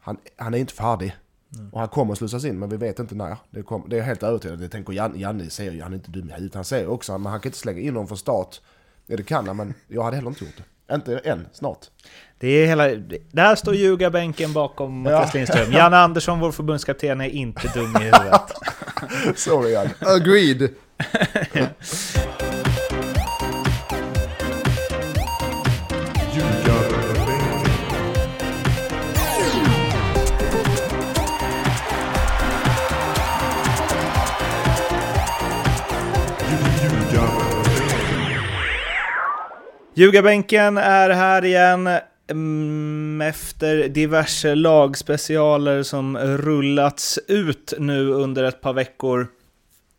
han, han är inte färdig. Och han kommer att slussas in, men vi vet inte när. Det, kom, det är helt övertygad. Det tänker Janne, Janne säger ju, han är inte dum i huvudet. Han säger också, men han kan inte slänga in honom från start. Ja, det kan han, men jag hade heller inte gjort det. Inte än, snart. Det är hela... Där står ljugarbänken bakom Ja. Mattias Lindström. Janne Andersson, vår förbundskapten, är inte dum i huvudet. Sorry Janne. Agreed! Ljugarbänken är här igen mm, efter diverse lagspecialer som rullats ut nu under ett par veckor.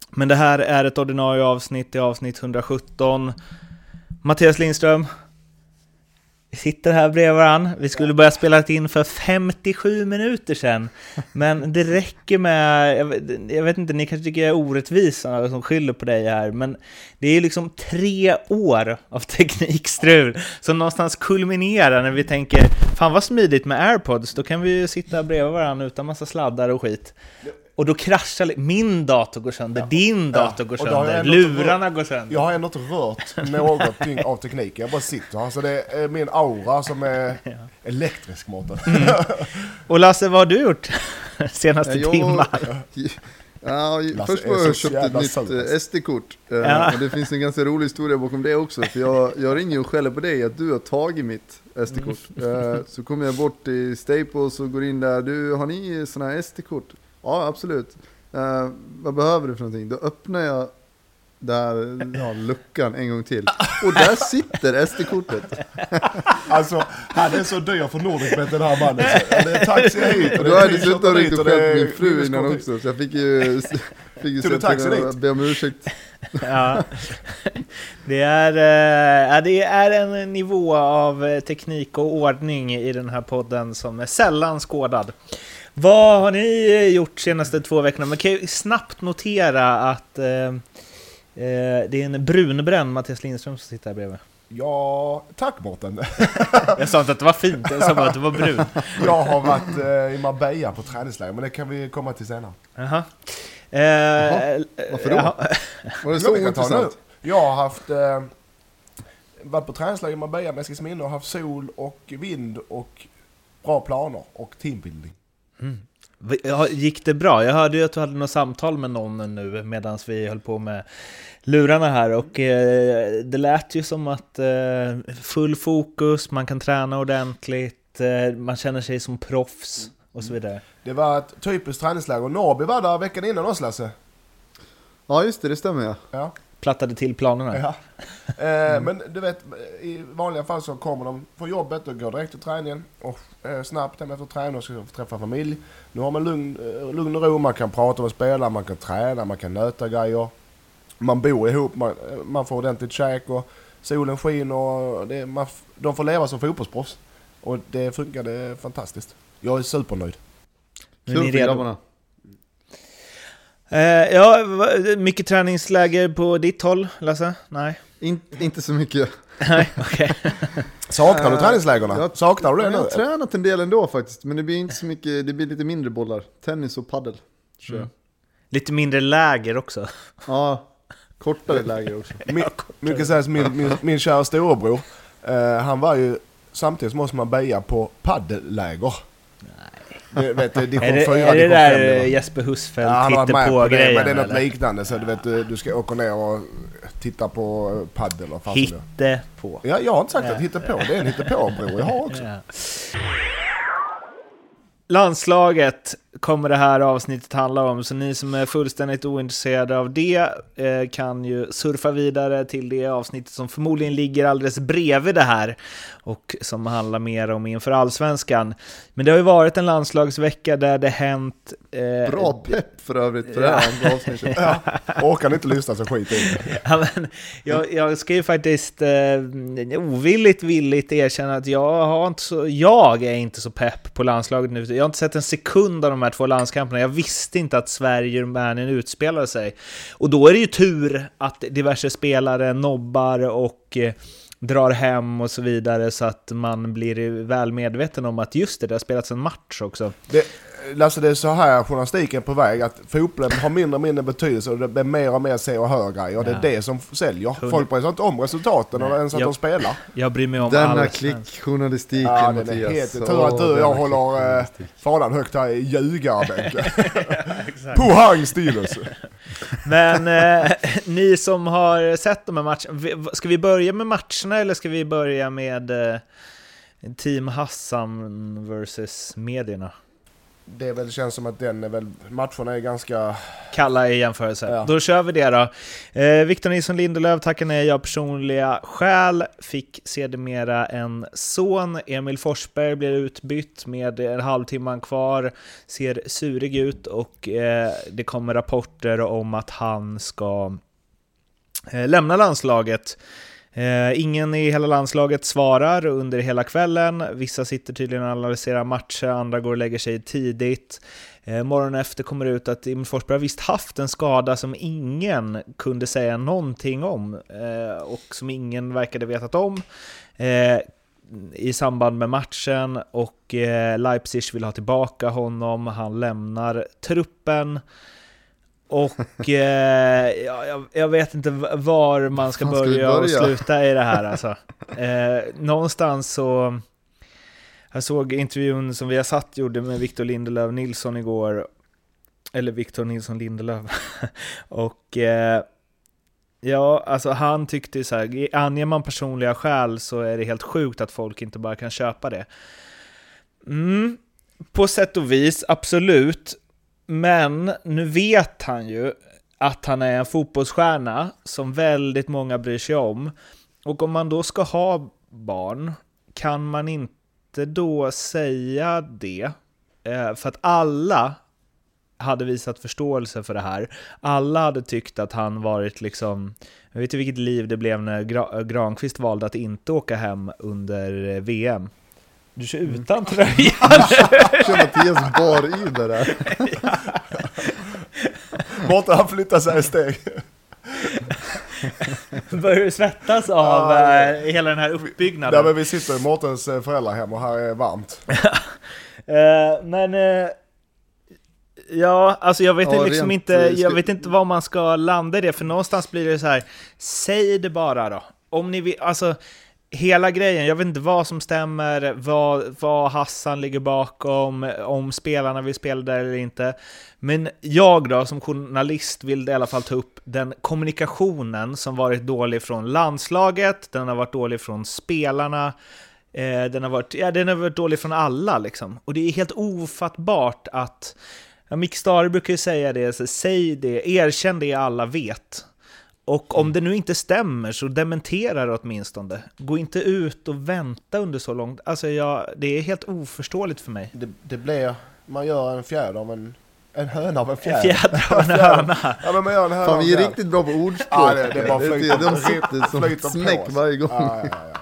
Men det här är ett ordinarie avsnitt, i avsnitt 117. Mattias Lindström, vi sitter här bredvid varandra. Vi skulle börja spela in för 57 minuter sedan. Men det räcker med, jag vet, jag vet inte, ni kanske tycker jag är orättvis som skyller på dig här, men det är liksom tre år av teknikstrul som någonstans kulminerar när vi tänker fan vad smidigt med airpods, då kan vi ju sitta bredvid varandra utan massa sladdar och skit. Och då kraschar min dator går sönder, din dator går har jag sönder, lurarna går sönder. Jag har ändå inte rört någonting av tekniken. Jag bara sitter här. Så det är min aura som är elektrisk Mårten. Och Lasse, vad har du gjort senaste Jag- timmen? Ja, Lasse först var jag köpt ett nytt söt, eh. SD-kort. Eh, Ja. det finns en ganska rolig historia bakom det också. För jag, jag ringer och skäller på dig att du har tagit mitt SD-kort. Mm. Eh, så kommer jag bort till Staples och går in där. Du, har ni sådana här SD-kort? Ja, absolut. Eh, vad behöver du för någonting? Då öppnar jag där ja, luckan en gång till. Och där sitter SD-kortet. Alltså, han är så dyr för Nordicbet den här mannen. Det är taxi hit och det har är jag dessutom t-shirtar ringt och skällt är min fru innan också. Så jag fick ju, fick ju du säga taxi till henne be om ursäkt. Ja. Det, är, ja, det är en nivå av teknik och ordning i den här podden som är sällan skådad. Vad har ni eh, gjort senaste två veckorna? Man kan ju snabbt notera att eh, eh, det är en brunbränd Mattias Lindström som sitter här bredvid. Ja, tack Mårten. Jag sa inte att det var fint, jag sa bara att det var brun. Jag har varit eh, i Marbella på träningsläger, men det kan vi komma till senare. Jaha. Eh, Varför då? jaha. Var det så intressant? Jag har haft eh, varit på träningsläger i Marbella med Eskilsminne och haft sol och vind och bra planer och teambuilding. Ja, Gick det bra? Jag hörde ju att du hade något samtal med någon nu medan vi höll på med lurarna här och eh, det lät ju som att eh, full fokus, man kan träna ordentligt, eh, man känner sig som proffs och så vidare. Det var ett typiskt träningsläger och Norrby var där veckan innan oss Lasse. Ja just det, det stämmer ja. Ja. Plattade till planerna. Ja. Eh, Men du vet, i vanliga fall så kommer de från jobbet och går direkt till träningen och eh, snabbt hem efter träning och ska träffa familj. Nu har man lugn, eh, lugn och ro, man kan prata med spelare, man kan träna, man kan nöta grejer. Man bor ihop, man, eh, man får ordentligt käk och solen skiner och det, man, de får leva som fotbollsproffs. Och det funkade fantastiskt. Jag är supernöjd. Kul för grabbarna. Eh, ja, mycket träningsläger på ditt håll, Lasse? Nej? In, inte så mycket. Nej, okej. Saknar du Eh, träningslägerna? jag- Saknar du det Jag har nu? tränat en del ändå faktiskt, men det blir inte så mycket, det blir lite mindre bollar. Tennis och paddel kör jag. Lite mindre läger också. Ja, kortare läger också. Min, mycket sägs min, min, min kära storebror, eh, han var ju samtidigt som oss Marbella på paddelläger. Det, vet, Är det, 4, är det där 5 eh, nivå. Jesper Husfeldt Ja, han med på på det, grejen? men det är något eller? liknande. Så du vet, du, du ska åka ner och titta på paddel och. Hitte på. Ja, jag har inte sagt Ja. att hitta på. Det är en hittepå-bror jag har också. Ja. Landslaget kommer det här avsnittet handla om, så ni som är fullständigt ointresserade av det eh, kan ju surfa vidare till det avsnittet som förmodligen ligger alldeles bredvid det här och som handlar mer om inför allsvenskan. Men det har ju varit en landslagsvecka där det hänt... Eh, Bra pepp för övrigt för det här andra avsnittet. Ja. Orkar ni inte lyssna så skit i. Ja, men, jag, jag ska ju faktiskt eh, ovilligt villigt erkänna att jag, har inte så, jag är inte så pepp på landslaget nu. Jag har inte sett en sekund av de här två landskamperna. Jag visste inte att Sverige och Rumänien utspelade sig. Och då är det ju tur att diverse spelare nobbar och eh, drar hem och så vidare så att man blir väl medveten om att just det, det har spelats en match också. Det, Lasse, det är så här journalistiken är på väg, att fotbollen har mindre och mindre betydelse och det blir mer och mer se och hör grejer. Och det är Ja. det som säljer. Folk bryr sig inte om resultaten eller ens att Jag- de spelar. Jag bryr mig om Denna klickjournalistiken Ja, den är Mattias. helt... Tur att du och jag håller eh, fanan högt här i ljugarbänken. Pohang Steelers! Men eh, ni som har sett de här matcherna, ska vi börja med matcherna eller ska vi börja med eh, Team Hassan versus medierna? Det väl, känns som att den är väl... Matcherna är ganska... Kalla i jämförelse. Ja. Då kör vi det då. Eh, Victor Nilsson Lindelöf tackar nej av personliga skäl. Fick sedermera en son. Emil Forsberg blir utbytt med en halvtimme kvar. Ser surig ut och eh, det kommer rapporter om att han ska eh, lämna landslaget. Eh, ingen i hela landslaget svarar under hela kvällen. Vissa sitter tydligen och analyserar matcher, andra går och lägger sig tidigt. Eh, morgonen efter kommer det ut att Emil Forsberg har visst haft en skada som ingen kunde säga någonting om eh, och som ingen verkade vetat om eh, i samband med matchen och eh, Leipzig vill ha tillbaka honom. Han lämnar truppen. Och eh, ja, jag, jag vet inte var man ska Var ska börja och sluta i det här alltså. Eh, någonstans så... Jag såg intervjun som vi har satt gjorde med Victor Lindelöf Nilsson igår. Eller Victor Nilsson Lindelöf. och eh, ja, alltså han tyckte ju så här, anger man personliga skäl så är det helt sjukt att folk inte bara kan köpa det. Mm, på sätt och vis, absolut. Men nu vet han ju att han är en fotbollsstjärna som väldigt många bryr sig om. Och om man då ska ha barn, kan man inte då säga det? Eh, för att alla hade visat förståelse för det här. Alla hade tyckt att han varit liksom... Jag vet inte vilket liv det blev när Gra- Granqvist valde att inte åka hem under eh, VM. Du kör utan tröja Kör Mattias bar i det där. Mårten han flyttar sig ett steg. Börjar du svettas av Ja, eh, hela den här uppbyggnaden? men vi sitter i Mårtens eh, föräldrahem och här är varmt. Eh, men... ja, alltså jag vet Ja, liksom rent, inte, eh, ska- jag vet inte var man ska landa i det, för någonstans blir det så här, säg det bara då. Om ni vill, alltså hela grejen, jag vet inte vad som stämmer, vad, vad Hassan ligger bakom, om spelarna vill spela där eller inte. Men jag då, som journalist, vill i alla fall ta upp den kommunikationen som varit dålig från landslaget, den har varit dålig från spelarna, Eh, den, har varit, ja, den har varit dålig från alla liksom. Och det är helt ofattbart att... Ja, Mick Stare brukar ju säga det, så säg det, erkänn det alla vet. Och om det nu inte stämmer så dementera det åtminstone. Gå inte ut och vänta under så långt. Alltså jag, det är helt oförståeligt för mig. Det, det blir... Man gör en fjäder av en... En höna av en En fjäder. fjäder av en höna. Ja men man gör en höna Fan en vi är riktigt bra på ordspråk. Ja, det- det är bara flyter- De sitter som flyter på smäck varje gång. Ja, ja, ja.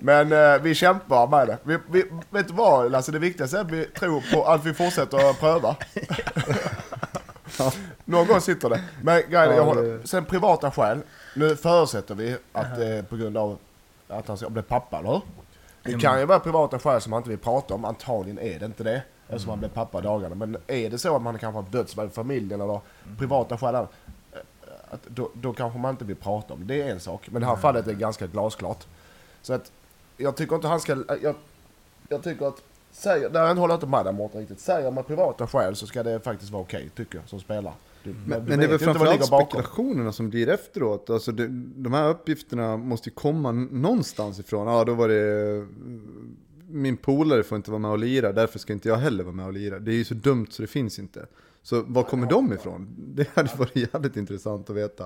Men eh, vi kämpar med det. Vi, vi, vet du vad Lasse, det viktigaste är att vi tror på att vi fortsätter att pröva. Någon gång sitter det. Men grejen jag Ja, håller, sen privata skäl. Nu förutsätter vi att det är på grund av att han ska bli pappa, eller hur? Det kan ju vara privata skäl som man inte vill prata om. Antagligen är det inte det. Eftersom han blev pappa dagarna. Men är det så att man kanske har dödsfall i familjen eller privata skäl. eh, Att då, då kanske man inte vill prata om det. Det är en sak. Men det här fallet är ganska glasklart. Så att jag tycker inte han ska... Jag, jag tycker att... Säger, där håller inte med dig Mårten riktigt. Säger man privata skäl så ska det faktiskt vara okej, tycker jag, som spelare. Du, Men, men det är väl framförallt spekulationerna som blir efteråt. Alltså det, de här uppgifterna måste ju komma någonstans ifrån. Ja, då var det... Min polare får inte vara med och lira, därför ska inte jag heller vara med och lira. Det är ju så dumt så det finns inte. Så var kommer de ifrån? Det hade varit jävligt intressant att veta.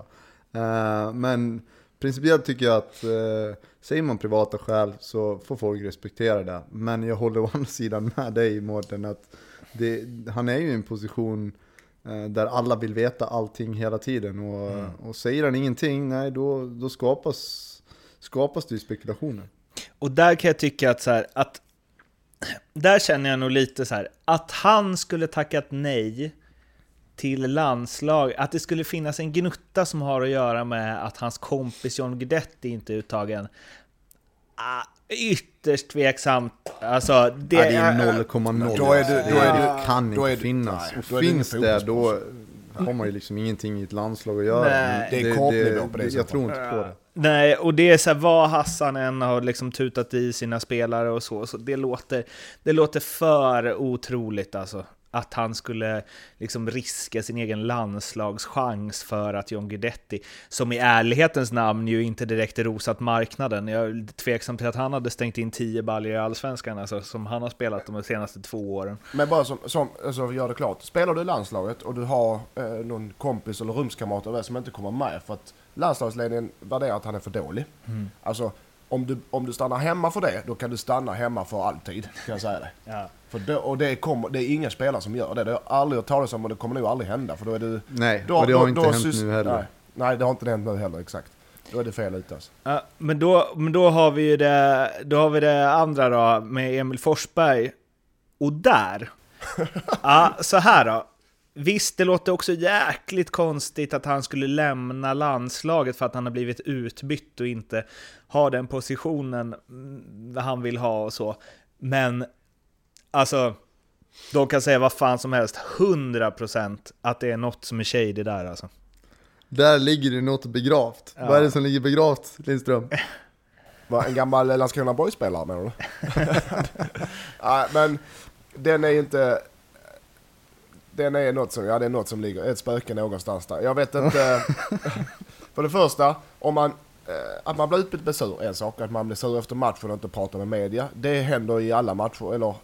Eh, men principiellt tycker jag att uh, säger man privata skäl så får folk respektera det. Men jag håller å andra sidan med dig Mårten att det, han är ju i en position eh, där alla vill veta allting hela tiden. Och, och säger han ingenting, nej då, då skapas, skapas det ju spekulationer. Och där kan jag tycka att så här, att där känner jag nog lite så här, att han skulle tackat nej till landslag, att det skulle finnas en gnutta som har att göra med att hans kompis John Guidetti inte är uttagen. Ah, ytterst tveksamt. Alltså, det, ja, det är är... 0,0. Då är du- då är det du- kan då är inte finnas. nej, och är det finns det, då har man ju liksom ingenting i ett landslag att göra. Nej. Det är korpnivå på det i så Jag tror inte på det. Nej, och det är så här, vad Hassan än har liksom tutat i sina spelare och så, så det låter, det låter för otroligt alltså. Att han skulle liksom riska sin egen landslagschans för att John Guidetti, som i ärlighetens namn ju inte direkt rosat marknaden, jag är tveksam till att han hade stängt in 10 baljor i Allsvenskan, alltså, som han har spelat de senaste två åren. Men bara som, som alltså, gör det klart. Spelar du i landslaget och du har eh, någon kompis eller rumskamrat eller som inte kommer med för att landslagsledningen värderar att han är för dålig. Alltså, om du, om du stannar hemma för det, då kan du stanna hemma för alltid. Kan jag säga det. Ja. För då, och det, kommer, det är inga spelare som gör det. Det har jag aldrig hört talas om och det kommer nog aldrig hända. För då är du... Nej, Då, och det har då- inte då hänt nu heller. Nej, nej, det har inte hänt nu heller, exakt. Då är det fel ute alltså. Ja, men, då, men då har vi ju det, då har vi det andra då, med Emil Forsberg. Och där, ja, så här då. Visst, det låter också jäkligt konstigt att han skulle lämna landslaget för att han har blivit utbytt och inte har den positionen mm, han vill ha och så. Men, alltså, de kan säga vad fan som helst, 100% att det är något som är shady där alltså. Där ligger det något begravt. Ja. Vad är det som ligger begravt, Lindström? Var en gammal Landskrona Boys-spelare menar du? Nej, men den är inte... Den är något som, ja det är något som ligger, ett spöke någonstans där. Jag vet inte. för det första, om man, eh, att man blir utbytt blir sur är en sak. Att man blir sur efter matchen och inte pratar med media. Det händer i alla matcher, eller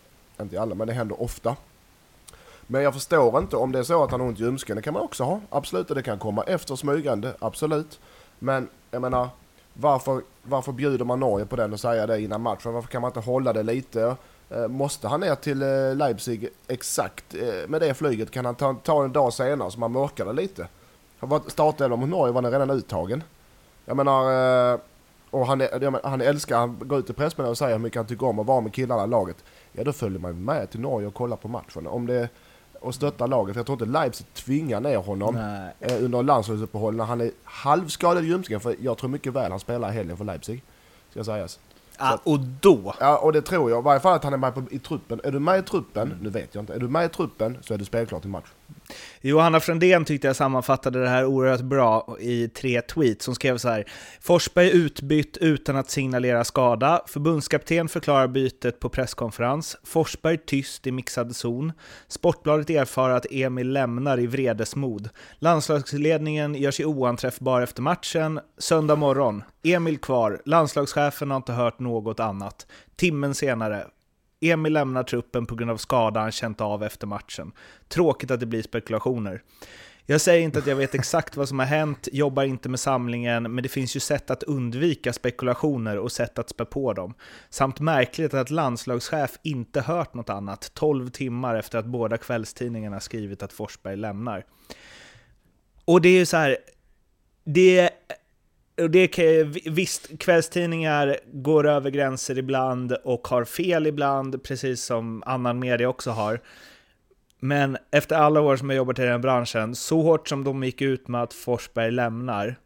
inte i alla, men det händer ofta. Men jag förstår inte om det är så att han har ont i ljumsken. Det kan man också ha. Absolut, och det kan komma efter smygande. Absolut. Men jag menar, varför, varför bjuder man Norge på den och säga det innan matchen? Varför kan man inte hålla det lite? Eh, Måste han ner till eh, Leipzig exakt eh, med det flyget? Kan han ta, ta en dag senare så man mörkar det lite? Han Startelvan mot Norge var den redan uttagen. Jag menar, och han, han älskar, han går ut i pressmeddelandet och säger hur mycket han tycker om att vara med killarna i laget. Ja, då följer man med till Norge och kollar på matchen. Om det, och stöttar laget. Jag tror inte Leipzig tvingar ner honom Nej. under landslagsuppehåll när han är halvskadad i ljumsken. För jag tror mycket väl han spelar i helgen för Leipzig. Ska sägas. Ja, och då, Ja, och det tror jag. I varje fall att han är med på, i truppen. Är du med i truppen, nu vet jag inte. Är du med i truppen så är du spelklar till match. Johanna Frändén tyckte jag sammanfattade det här oerhört bra i tre tweets. Som skrev så här. Forsberg utbytt utan att signalera skada. Förbundskapten förklarar bytet på presskonferens. Forsberg tyst i mixad zon. Sportbladet erfar att Emil lämnar i vredesmod. Landslagsledningen gör sig oanträffbar efter matchen. Söndag morgon. Emil kvar. Landslagschefen har inte hört något annat. Timmen senare. Emil lämnar truppen på grund av skada han känt av efter matchen. Tråkigt att det blir spekulationer. Jag säger inte att jag vet exakt vad som har hänt, jobbar inte med samlingen, men det finns ju sätt att undvika spekulationer och sätt att spä på dem. Samt märkligt att landslagschef inte hört något annat 12 timmar efter att båda kvällstidningarna skrivit att Forsberg lämnar. Och det är ju så här, det och det kan, visst, kvällstidningar går över gränser ibland och har fel ibland, precis som annan media också har. Men efter alla år som jag jobbat i den branschen, så hårt som de gick ut med att Forsberg lämnar,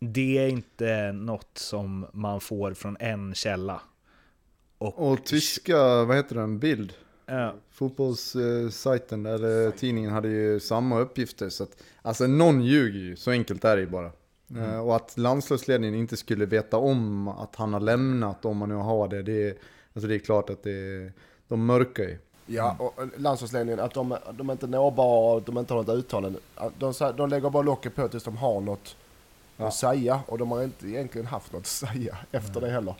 det är inte något som man får från en källa. Och tyska, vad heter den, Bild? Ja, Fotbollssajten eller tidningen hade ju samma uppgifter. Så att, alltså någon ljuger ju, så enkelt är det ju bara. Eh, Och att landslagsledningen inte skulle veta om att han har lämnat, om man nu har det, det är, alltså det är klart att det, de mörkar ju. Ja, och eh, landslagsledningen, att de, de är inte nåbara och de inte har något uttalande. De, de lägger bara locket på tills de har något Ja. att säga. Och de har inte egentligen haft något att säga efter det heller.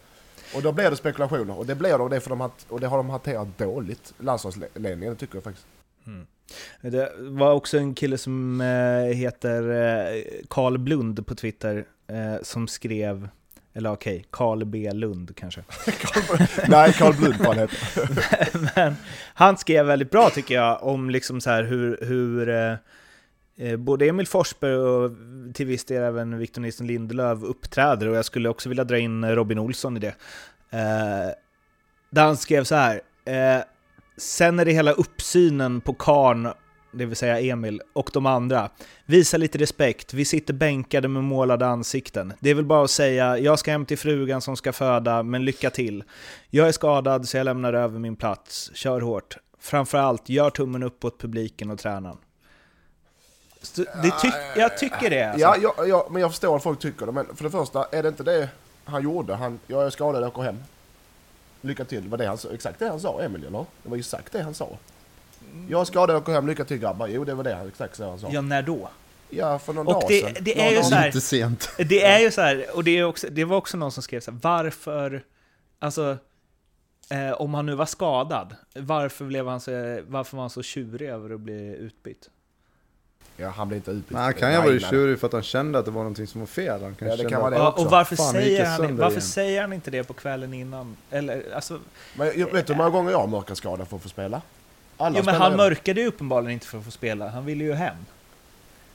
Och då blir det spekulationer. Och det blir det, för de och det har de hanterat dåligt, landslagsledningen, det tycker jag faktiskt. Det var också en kille som eh, heter eh, Karl Blund på Twitter eh, som skrev, eller okej, Karl B Lund kanske. Nej, Carl Blund han heter. Men han skrev väldigt bra tycker jag om liksom så här hur, hur eh, eh, både Emil Forsberg och till viss del även Victor Nilsson Lindelöf uppträder och jag skulle också vilja dra in Robin Olsson i det. Eh, där han skrev så här. Eh, sen är det hela uppsynen på karn det vill säga Emil, och de andra. Visa lite respekt, vi sitter bänkade med målade ansikten. Det är väl bara att säga, jag ska hem till frugan som ska föda, men lycka till. Jag är skadad så jag lämnar över min plats. Kör hårt. Framförallt, gör tummen upp åt publiken och tränaren. Så Det ty jag tycker det. Alltså. Ja, ja, ja, men jag förstår att folk tycker det. Men för det första, är det inte det han gjorde? Han, jag är skadad, jag åker hem. Lycka till. Var det han, sa- exakt det han sa, Emil, eller? Det var ju exakt det han sa. Jag är skadad, jag åker hem. Lycka till grabbar. Jo, det var det han, exakt så han sa. Ja, när då? Ja, för någon Och dag det- sedan. det är ju dag så här- Lite sent. Det är ju så här, och det, är också, det var också någon som skrev så här, varför, alltså, eh, om han nu var skadad, varför, blev han så, varför var han så tjurig över att bli utbytt? Ja, han blev inte utbytt. Men han kan ju ha varit tjurig för att han kände att det var någonting som var fel. Han Ja, det kan vara det också. och varför, Fan, säger han, varför igen. säger han inte det på kvällen innan? Eller, alltså, Men jag, vet du hur många gånger jag har mörkarskadad för att få spela? Alla jo, men han redan. mörkade ju uppenbarligen inte för att få spela, han ville ju hem.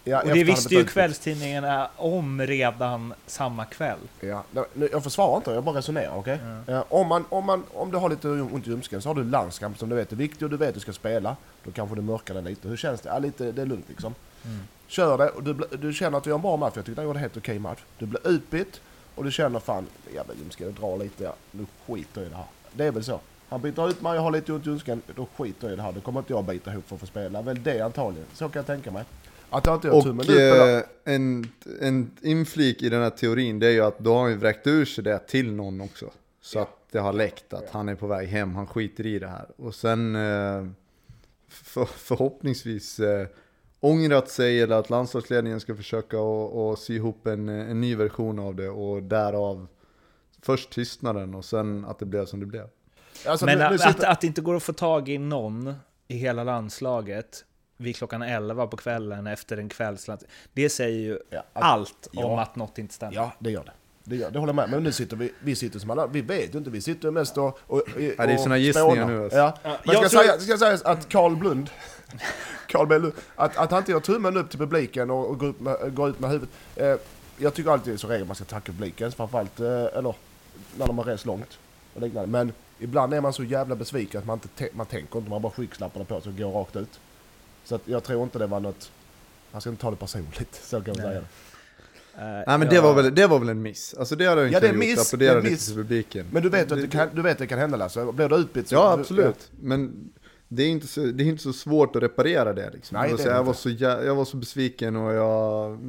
Ja, Och det visste ju kvällstidningarna om redan samma kväll. Ja, jag försvarar inte, jag bara resonerar, okej? Ja, om, man, om, man, om du har lite ont i ljumsken så har du landskamp som du vet är viktig och du vet att du ska spela. Då kanske du mörkar den lite. Hur känns det? Ja, lite, det är lugnt liksom. Mm. Kör det och du, du känner att du gör en bra match. Jag tyckte han gjorde en helt okej match. Du blir utbytt och du känner fan, jävla ljumsken, det drar lite. Ja, nu skiter jag i det här. Det är väl så. Han byter ut mig, jag har lite ont i ljumsken, då skiter jag i det här. Då kommer inte jag bita ihop för att få spela. Väl det antagligen. Så kan jag tänka mig. Att jag inte gör tummen Och eh, en, en inflik i den här teorin det är ju att då har han ju vräkt ur sig det till någon också. Så Ja. att det har läckt att han är på väg hem, han skiter i det här. Och sen eh, för, förhoppningsvis eh, ångrat sig eller att landslagsledningen ska försöka och, och sy ihop en, en ny version av det och därav först tystnaden och sen att det blev som det blev. Alltså, Men nu, nu att, att, att det inte går att få tag i någon i hela landslaget vid klockan 11 på kvällen efter en kvällsland. Det säger ju Ja, att- allt ja. om att något inte stämmer. Ja, det gör det. Det, gör, det håller jag med Men nu sitter vi, vi sitter som alla, vi vet ju inte, vi sitter mest och, och, och Ja, det är såna gissningar spånar. nu, alltså. Ja. Men jag ska, tror- säga, ska sägas att Carl Blund, Carl B. Lund, att, att han inte gör tummen upp till publiken och, och går, ut med, går ut med huvudet. Eh, jag tycker alltid så regel man ska tacka publiken, framförallt, eh, eller när de har rest långt och liknande. Men ibland är man så jävla besviken att man inte man tänker inte, man bara skygglapparna på sig och går rakt ut. Så att jag tror inte det var något, man ska inte ta det personligt, så kan man Nej. säga. Eh, Nej men ja. det var, väl, det var väl en miss. Alltså det hade jag Ja, inte det är gjort, miss, applådera det är lite till publiken. Men du vet att det kan, du vet att det kan hända Lasse, blir du utbytt så... Ja, absolut. Men det är inte så, det är inte så svårt att reparera det. Liksom. Nej, det alltså, jag, inte. var så, jä- jag var så besviken och jag,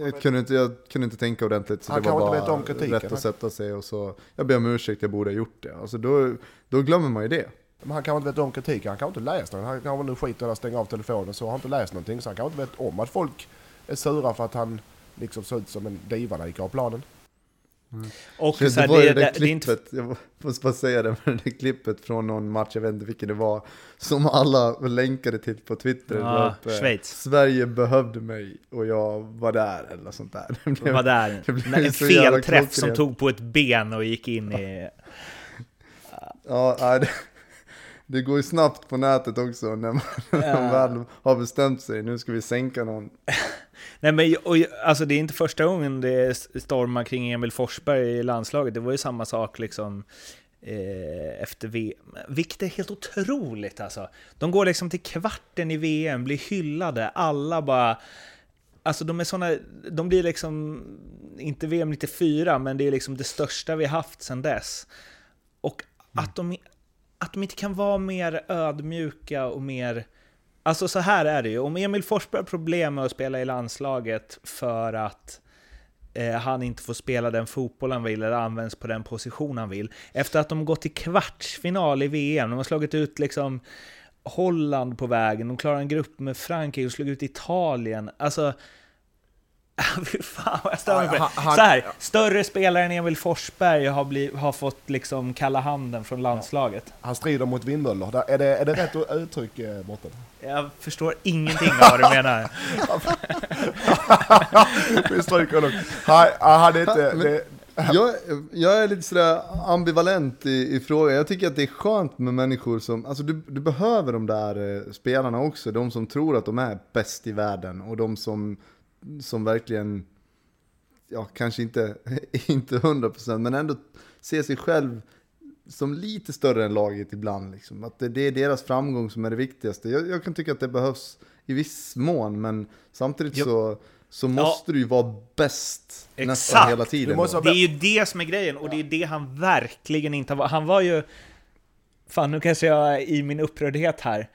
jag, kunde inte, jag kunde inte tänka ordentligt. Så Han det var bara inte om kritiken, rätt att sätta sig och så, jag ber om ursäkt, jag borde ha gjort det. Alltså, då, då glömmer man ju det. Men han kanske inte vet om kritiken, han kanske inte läst den. Han kanske nu skiter i att stänga av telefonen så har han inte läst någonting. Så han kanske inte vet om att folk är sura för att han liksom ser ut som en diva när gick av planen. Och Så det var det, ju det, det, det klippet, jag måste bara säga det, men det klippet från någon match, jag vet inte vilken det var, som alla länkade till på Twitter. Det var Ja, uppe, Schweiz. Sverige behövde mig och jag var där, eller sånt där. Det blev- var där. det blev En felträff som tog på ett ben och gick in i... Ja, nej, det, det går ju snabbt på nätet också när man, när man väl har bestämt sig. Nu ska vi sänka någon. Nej men och, alltså det är inte första gången det stormar kring Emil Forsberg i landslaget. Det var ju samma sak liksom eh, efter VM. Vilket är helt otroligt alltså. De går liksom till kvarten i VM, blir hyllade, alla bara... Alltså de är såna, de blir liksom, inte VM 94, men det är liksom det största vi haft sedan dess. Och att, de, att de inte kan vara mer ödmjuka och mer... Alltså så här är det ju, om Emil Forsberg har problem med att spela i landslaget för att eh, han inte får spela den fotboll han vill eller används på den position han vill. Efter att de gått till kvartsfinal i VM, de har slagit ut liksom Holland på vägen, de klarar en grupp med Frankrike och slog ut Italien. Alltså, fan vad jag stör mig på det. Så här, större spelare än Emil Forsberg har, bliv, har fått liksom kalla handen från landslaget. Han strider mot vindmöllor. Är det, är det rätt uttryck, eh, Mårten? Jag förstår ingenting av vad du menar. Vi stryker nog. Nej, han är inte... Men- Det, Jag, jag är lite sådär ambivalent i, i frågan. Jag tycker att det är skönt med människor som, alltså du, du behöver de där eh, spelarna också. De som tror att de är bäst i världen och de som, som verkligen, ja kanske inte, inte 100% men ändå ser sig själv som lite större än laget ibland. Liksom. Att det, det är deras framgång som är det viktigaste. Jag, jag kan tycka att det behövs i viss mån, men samtidigt Jo. så, så måste du ju vara bäst nästan hela tiden. Du måste då. vara Det är ju det som är grejen, och det är det han verkligen inte varit. Han var ju... Fan, nu kanske jag är i min upprördhet här.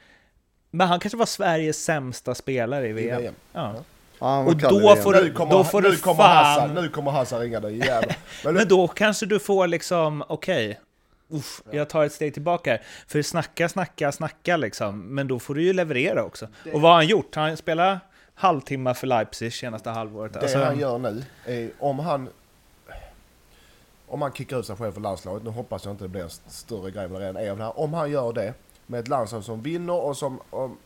Men han kanske var Sveriges sämsta spelare i VM. VM. Ja. Ja, Och då får du- kommer, då får nu du kommer fan- Hazard, nu kommer Hazard ringa dig jävlar. Men, Men då kanske du får liksom, okej, uff, jag tar ett steg tillbaka här. För snacka, snacka, snacka liksom. Men då får du ju leverera också. Och vad har han gjort? Han spelar halvtimme för Leipzig senaste halvåret. det Alltså, han gör nu är om han... Om han kickar ut sig själv för landslaget, nu hoppas jag inte det blir en st- större grej än det redan är det. Om han gör det med ett landslag som vinner och som om,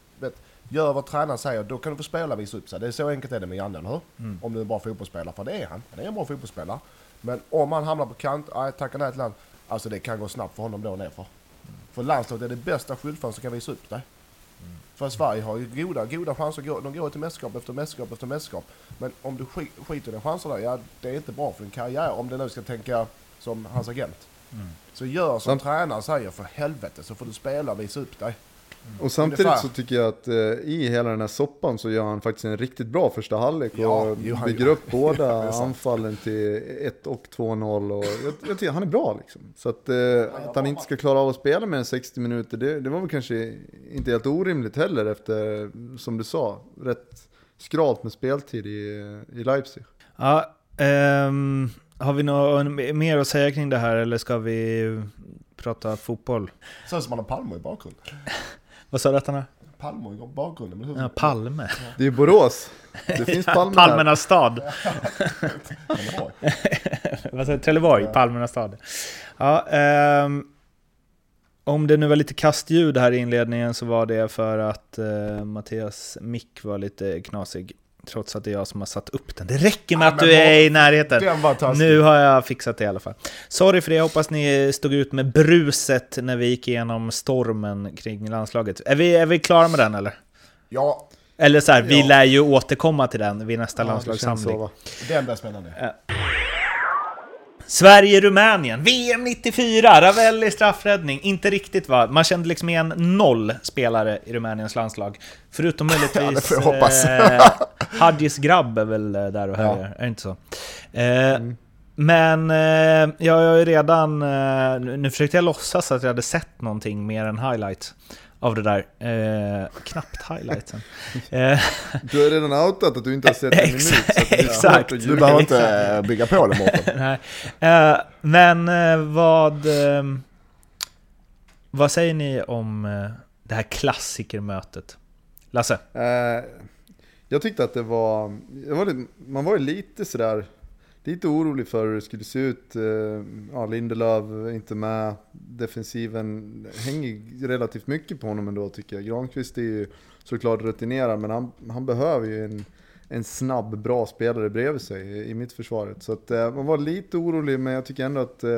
gör vad tränaren säger, då kan du få spela och visa upp sig. Det är så enkelt är det med Janne, eller hur? Mm. Om du är en bra fotbollsspelare, för det är han. Han är en bra fotbollsspelare. Men om han hamnar på kant, nej tackar nej till land. Alltså det kan gå snabbt för honom då nerför. För landslaget är det bästa skyltfönstret som kan visa upp dig. För Sverige har ju goda, goda chanser. att gå- De går till mästerskap efter mästerskap efter mästerskap. Men om du sk- skiter i dina chanser där, ja det är inte bra för din karriär. Om du nu ska tänka som hans agent. Så gör som Samt- tränaren säger för helvete så får du spela och visa upp dig. Och samtidigt Ungefär. så tycker jag att eh, i hela den här soppan så gör han faktiskt en riktigt bra första halvlek och Ja, jo, bygger gör- upp båda det anfallen till 1 och 2-0 och jag, jag tycker han är bra liksom. Så att, eh, att han inte ska klara av att spela mer än 60 minuter, det, det var väl kanske inte helt orimligt heller efter, som du sa, rätt skralt med speltid i, i Leipzig. Ja, ehm, har vi något mer att säga kring det här eller ska vi prata fotboll? Ser ut som man har Palme i bakgrunden. Vad sa du att han har? Palme i bakgrunden. Men hur? Ja, Palme. Det är Borås, det finns Palme. Palmernas stad. Är. Vad säger Trelleborg? Palmernas stad. Ja, ehm, om det nu var lite kastljud här i inledningen så var det för att eh, Mattias mick var lite knasig. Trots att det är jag som har satt upp den. Det räcker med Ja, att du är i närheten. Den. Nu har jag fixat det i alla fall. Sorry för det, jag hoppas ni stod ut med bruset när vi gick igenom stormen kring landslaget. Är vi, är vi klara med den eller? Ja, Eller så här, vi Ja. lär ju återkomma till den vid nästa Ja, det landslagssamling. så, va? den blir spännande. Sverige-Rumänien, VM 94, Ravelli straffräddning. Inte riktigt va? Man kände liksom igen noll spelare i Rumäniens landslag. Förutom möjligtvis... Ja, hoppas. Eh, Hadjis grabb är väl eh, där och härjar, är det inte så? Eh, Mm. Men eh, jag har ju redan... Eh, nu nu försökte jag låtsas att jag hade sett någonting mer än highlights av det där. Eh, knappt highlightsen. Eh, Du har redan outat att du inte har sett en minut. Exakt. Du behöver inte eh, bygga på det Mårten. Nej. Eh, men eh, vad... eh, vad säger ni om eh, det här klassikermötet? Lasse? Eh, jag tyckte att det var, jag var lite, man var ju lite sådär, lite orolig för hur det skulle se ut. Eh, ja, Lindelöf är inte med, defensiven hänger relativt mycket på honom ändå tycker jag. Granqvist är ju såklart rutinerad, men han, han behöver ju en, en snabb, bra spelare bredvid sig i, i mittförsvaret. Så att, eh, man var lite orolig, men jag tycker ändå att eh,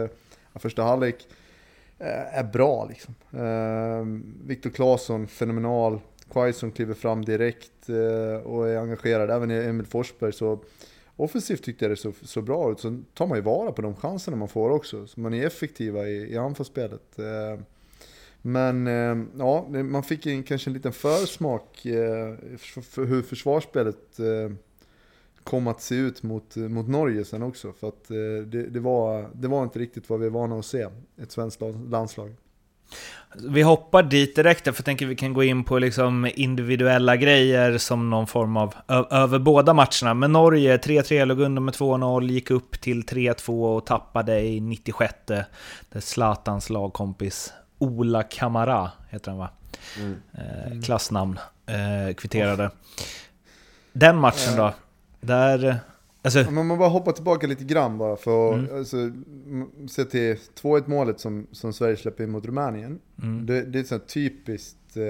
ja, första halvlek är bra liksom. Viktor Claesson, fenomenal. Quaison kliver fram direkt och är engagerad, även i Emil Forsberg. Så offensivt tyckte jag det såg så bra ut. Så tar man ju vara på de chanserna man får också. Så man är effektiva i, i anfallsspelet. Eh, men eh, ja, man fick en, kanske en liten försmak eh, för, hur försvarsspelet kom att se ut mot, mot Norge sen också. För att det, det, var, det var inte riktigt vad vi är vana att se, ett svenskt landslag. Vi hoppar dit direkt, för jag tänker vi kan gå in på liksom individuella grejer som någon form av över båda matcherna. Men Norge, 3-3 låg under med 2-0, gick upp till 3-2 och tappade i 96 där Zlatans lagkompis Ola Kamara, heter han va? Eh, klassnamn, eh, kvitterade. Den matchen då? Där... Alltså, Ja, men man bara hoppar tillbaka lite grann bara för att Mm. alltså, se till 2-1 målet som, som Sverige släpper in mot Rumänien. mm. Det, det är så typiskt eh,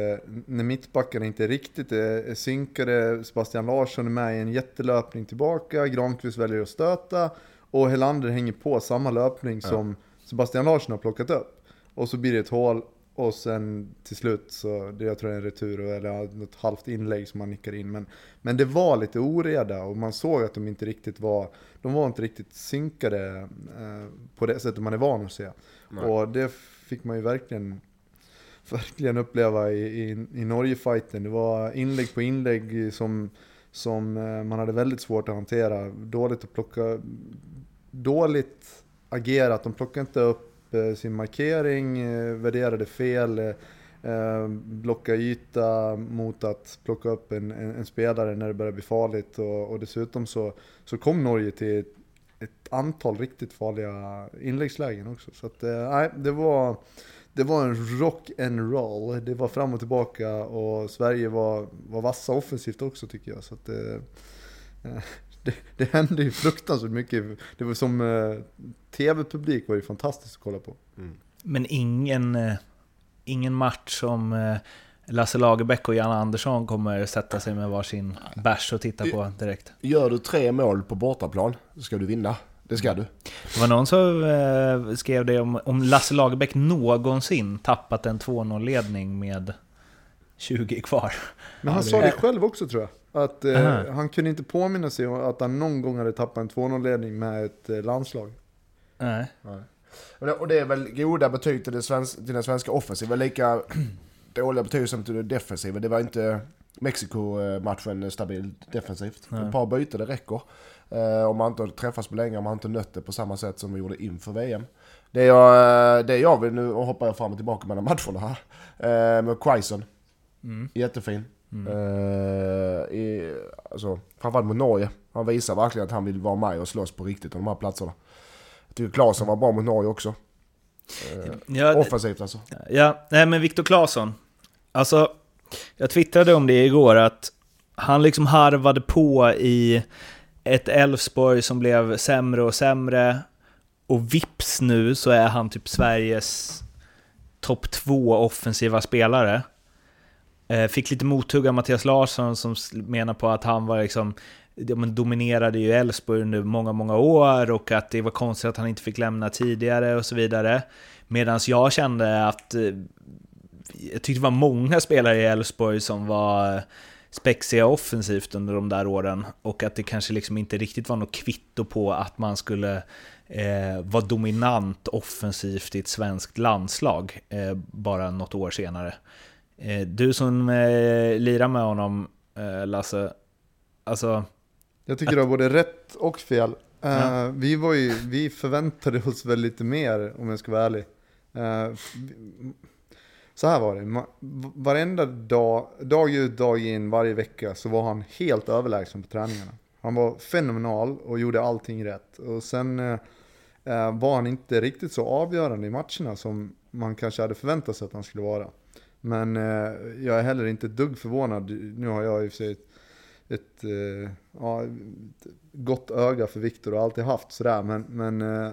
när mittbackarna inte riktigt är, är synkade. Sebastian Larsson är med i en jättelöpning tillbaka. Granqvist väljer att stöta. Och Helander hänger på samma löpning som Sebastian Larsson har plockat upp. Och så blir det ett hål. Och sen till slut så, det jag tror det är en retur eller något halvt inlägg som man nickar in. Men, men det var lite oreda och man såg att de inte riktigt var, de var inte riktigt synkade eh, på det sättet man är van att se. Nej. Och det fick man ju verkligen, verkligen uppleva i, i, i Norge-fighten. Det var inlägg på inlägg som, som eh, man hade väldigt svårt att hantera. Dåligt att plocka, dåligt agerat. De plockade inte upp Eh, sin markering, eh, värderade fel, eh, blocka yta mot att plocka upp en, en, en spelare när det börjar bli farligt. Och, och dessutom så, så kom Norge till ett, ett antal riktigt farliga inläggslägen också. Så att, nej, det var, det var en rock and roll. Det var fram och tillbaka och Sverige var, var vassa offensivt också tycker jag. Så att, eh, det, det hände ju fruktansvärt mycket. Det var som eh, tv-publik var ju fantastiskt att kolla på. Men ingen, eh, ingen match som eh, Lasse Lagerbäck och Janne Andersson kommer sätta sig med varsin bärs och titta på direkt. Gör du tre mål på bortaplan så ska du vinna. Det ska du. Det var någon som eh, skrev det om, om Lasse Lagerbäck någonsin tappat en 2-0-ledning med 20 kvar. Men han sa det själv också tror jag. Att eh, han kunde inte påminna sig om att han någon gång hade tappat en 2-0-ledning med ett eh, landslag. Nej. Och det, och det är väl goda betyg till, det svensk, till den svenska offensiva. Lika dåliga betyg som till det defensiva. Det var inte Mexiko-matchen stabilt defensivt. Nej. Ett par byten det räcker. Eh, om man inte har träffats på länge, om man inte nött det på samma sätt som vi gjorde inför VM. Det jag, det jag vill, nu hoppar jag fram och tillbaka mellan matcherna här. Eh, med Quaison, Mm. jättefin. Mm. Eh, i, alltså, framförallt mot Norge. Han visar verkligen att han vill vara med och slåss på riktigt på de här platserna. Jag tycker Klasen var bra mot Norge också. Eh, Ja, offensivt alltså. Ja, nej men Viktor Claesson. Alltså, jag twittrade om det igår att han liksom harvade på i ett Elfsborg som blev sämre och sämre. Och vips nu så är han typ Sveriges topp två offensiva spelare. Eh, fick lite mothugg av Mattias Larsson som menar på att han var liksom men dominerade ju Elfsborg under många, många år och att det var konstigt att han inte fick lämna tidigare och så vidare. Medan jag kände att eh, jag tyckte det var många spelare i Elfsborg som var eh, spexiga offensivt under de där åren och att det kanske liksom inte riktigt var något kvitto på att man skulle eh, vara dominant offensivt i ett svenskt landslag eh, bara något år senare. Eh, du som eh, lirar med honom, eh, Lasse, alltså... Jag tycker du har både rätt och fel. Eh, Ja. vi, var ju, vi förväntade oss väl lite mer om jag ska vara ärlig. Eh, så här var det, varenda dag, dag ut, dag in, varje vecka så var han helt överlägsen på träningarna. Han var fenomenal och gjorde allting rätt. Och sen eh, eh, var han inte riktigt så avgörande i matcherna som man kanske hade förväntat sig att han skulle vara. Men eh, jag är heller inte ett dugg förvånad. Nu har jag i och för sig ett, ett, eh, ja, ett gott öga för Viktor och alltid haft sådär. Men, men, eh,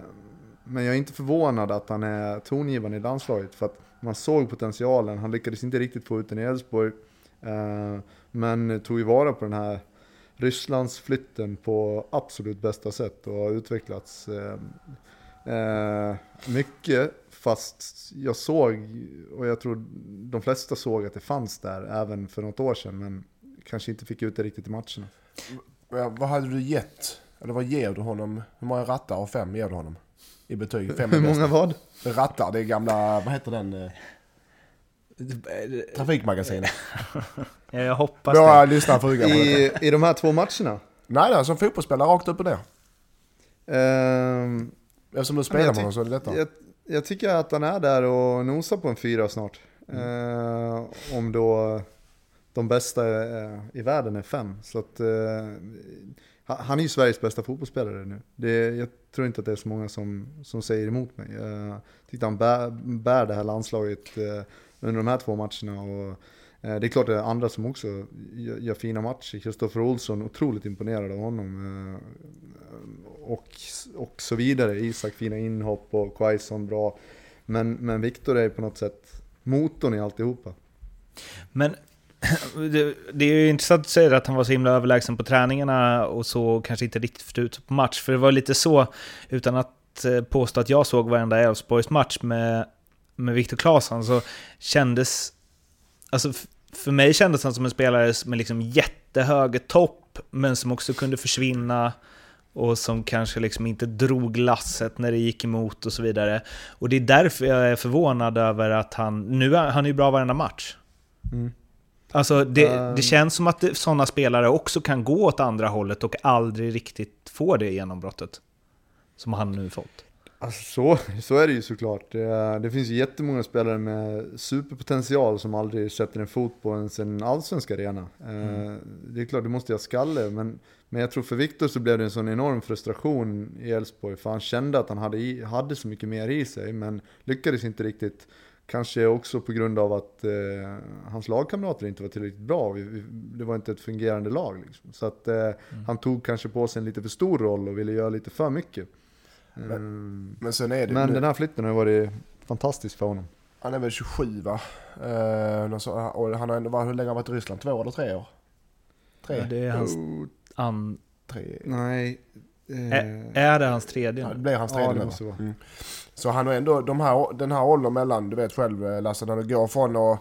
men jag är inte förvånad att han är tongivande i landslaget. För att man såg potentialen. Han lyckades inte riktigt få ut den i Elfsborg. Eh, men tog ju vara på den här Rysslandsflytten på absolut bästa sätt och har utvecklats eh, eh, mycket. Fast jag såg, och jag tror de flesta såg att det fanns där även för något år sedan. Men kanske inte fick ut det riktigt i matcherna. Ja, vad hade du gett? Eller vad ger du honom? Hur många rattar av fem ger du honom? I betyg? Fem Hur många vad? Rattar, det är gamla, vad heter den? eh, Trafikmagasinet. Ja, jag hoppas Våra det. lyssnare får. I, I de här två matcherna? Nej, nej, som fotbollsspelare rakt upp och ner. Ehm, Eftersom du spelar med honom så är det lättare. jag, jag tycker att han är där och nosar på en fyra snart. Ehm, om då de bästa eh, i världen är fem. Så att, eh, han- är ju Sveriges bästa fotbollsspelare nu. Det, jag tror inte att det är så många som, som säger emot mig. Jag tyckte han bär, bär det här landslaget eh, under de här två matcherna. Och, eh, det är klart det är andra som också gör, gör fina matcher. Kristoffer Olsson, otroligt imponerad av honom. Och, och så vidare. Isak fina inhopp och Quaison bra. Men, men Viktor är på något sätt motorn i alltihopa. Men det, det är ju intressant att säga att han var så himla överlägsen på träningarna och så kanske inte riktigt fått ut på match. För det var lite så, utan att eh, påstå att jag såg varenda Elfsborgs match med med Viktor Claesson så kändes... Alltså för mig kändes han som en spelare med liksom jättehög topp, men som också kunde försvinna och som kanske liksom inte drog lasset när det gick emot och så vidare. Och det är därför jag är förvånad över att han... Nu är han är ju bra varenda match. Mm. Alltså det, Ehm. det känns som att sådana spelare också kan gå åt andra hållet och aldrig riktigt få det genombrottet. Som han nu fått. Alltså så, så är det ju såklart. Det, det finns ju jättemånga spelare med superpotential som aldrig sätter en fot på ens en allsvensk arena. Eh, Det är klart, du måste ha skalle, men, men jag tror för Viktor så blev det en sån enorm frustration i Elfsborg, för han kände att han hade, i, hade så mycket mer i sig, men lyckades inte riktigt. Kanske också på grund av att eh, hans lagkamrater inte var tillräckligt bra. Vi, vi, det var inte ett fungerande lag. Liksom. Så att eh, han tog kanske på sig en lite för stor roll och ville göra lite för mycket. Mm. Men sen är det Men nu, den här flytten har varit fantastisk för honom. han är väl 27 va? Eh, och han har ändå hur länge har han varit i Ryssland? Två eller tre år? Tre? Ja, det är hans Oh, an... tre. nej. Ä- Är det hans tredje Ja, det blir hans Ja, tredje det va? vara. Mm. Så han har ändå de här, den här åldern mellan, du vet själv eh, Lasse, när du går från att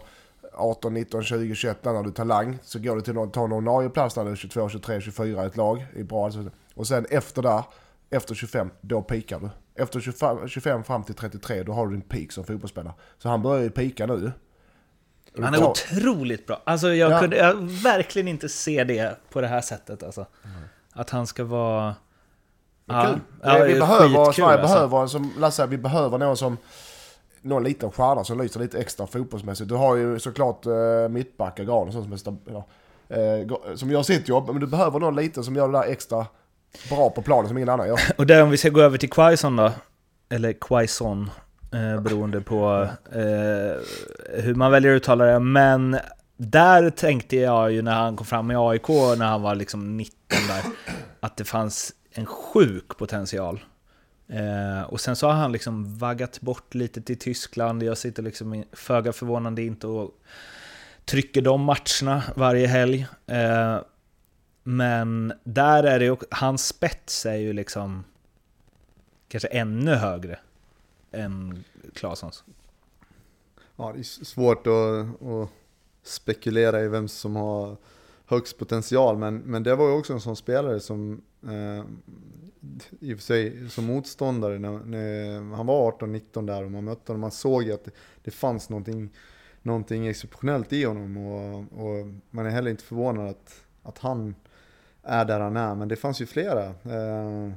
18, 19, 20, 21 där när du tar lang så går du till någon, tar en ordinarie plats när du är 22, 23, 24 i ett lag. I bra, alltså. och sen efter där, efter 25, då pikar du. Efter 25, 25 fram till 33, då har du din peak som fotbollsspelare. Så han börjar ju pika nu. Han är otroligt bra. Alltså jag Ja. kunde jag verkligen inte se det på det här sättet. Alltså. Att han ska vara... Ja, kul. ja, vi är behöver, Sverige alltså. behöver, en som Lasse vi behöver någon som någon liten stjärna som lyser lite extra fotbollsmässigt. Du har ju såklart uh, mittbackar, Gran och sånt som, är stab- ja, eh, som gör sitt jobb. Men du behöver någon liten som gör det där extra bra på planen som ingen annan gör. Och där om vi ska gå över till Quaison då. Eller Quaison. Eh, beroende på eh, hur man väljer att uttala det. Men där tänkte jag ju när han kom fram i AIK, när han var liksom 19 där, att det fanns en sjuk potential. Eh, och sen så har han liksom vaggat bort lite till Tyskland. Jag sitter liksom föga förvånande inte och trycker de matcherna varje helg. Eh, men där är det ju, hans spets är ju liksom kanske ännu högre än Claessons. Ja, det är svårt att, att spekulera i vem som har högst potential, men, men det var ju också en sån spelare som eh, i och för sig som motståndare, när, när han var 18-19 där och man mötte honom, man såg ju att det, det fanns någonting, någonting exceptionellt i honom och, och man är heller inte förvånad att, att han är där han är, men det fanns ju flera. Eh,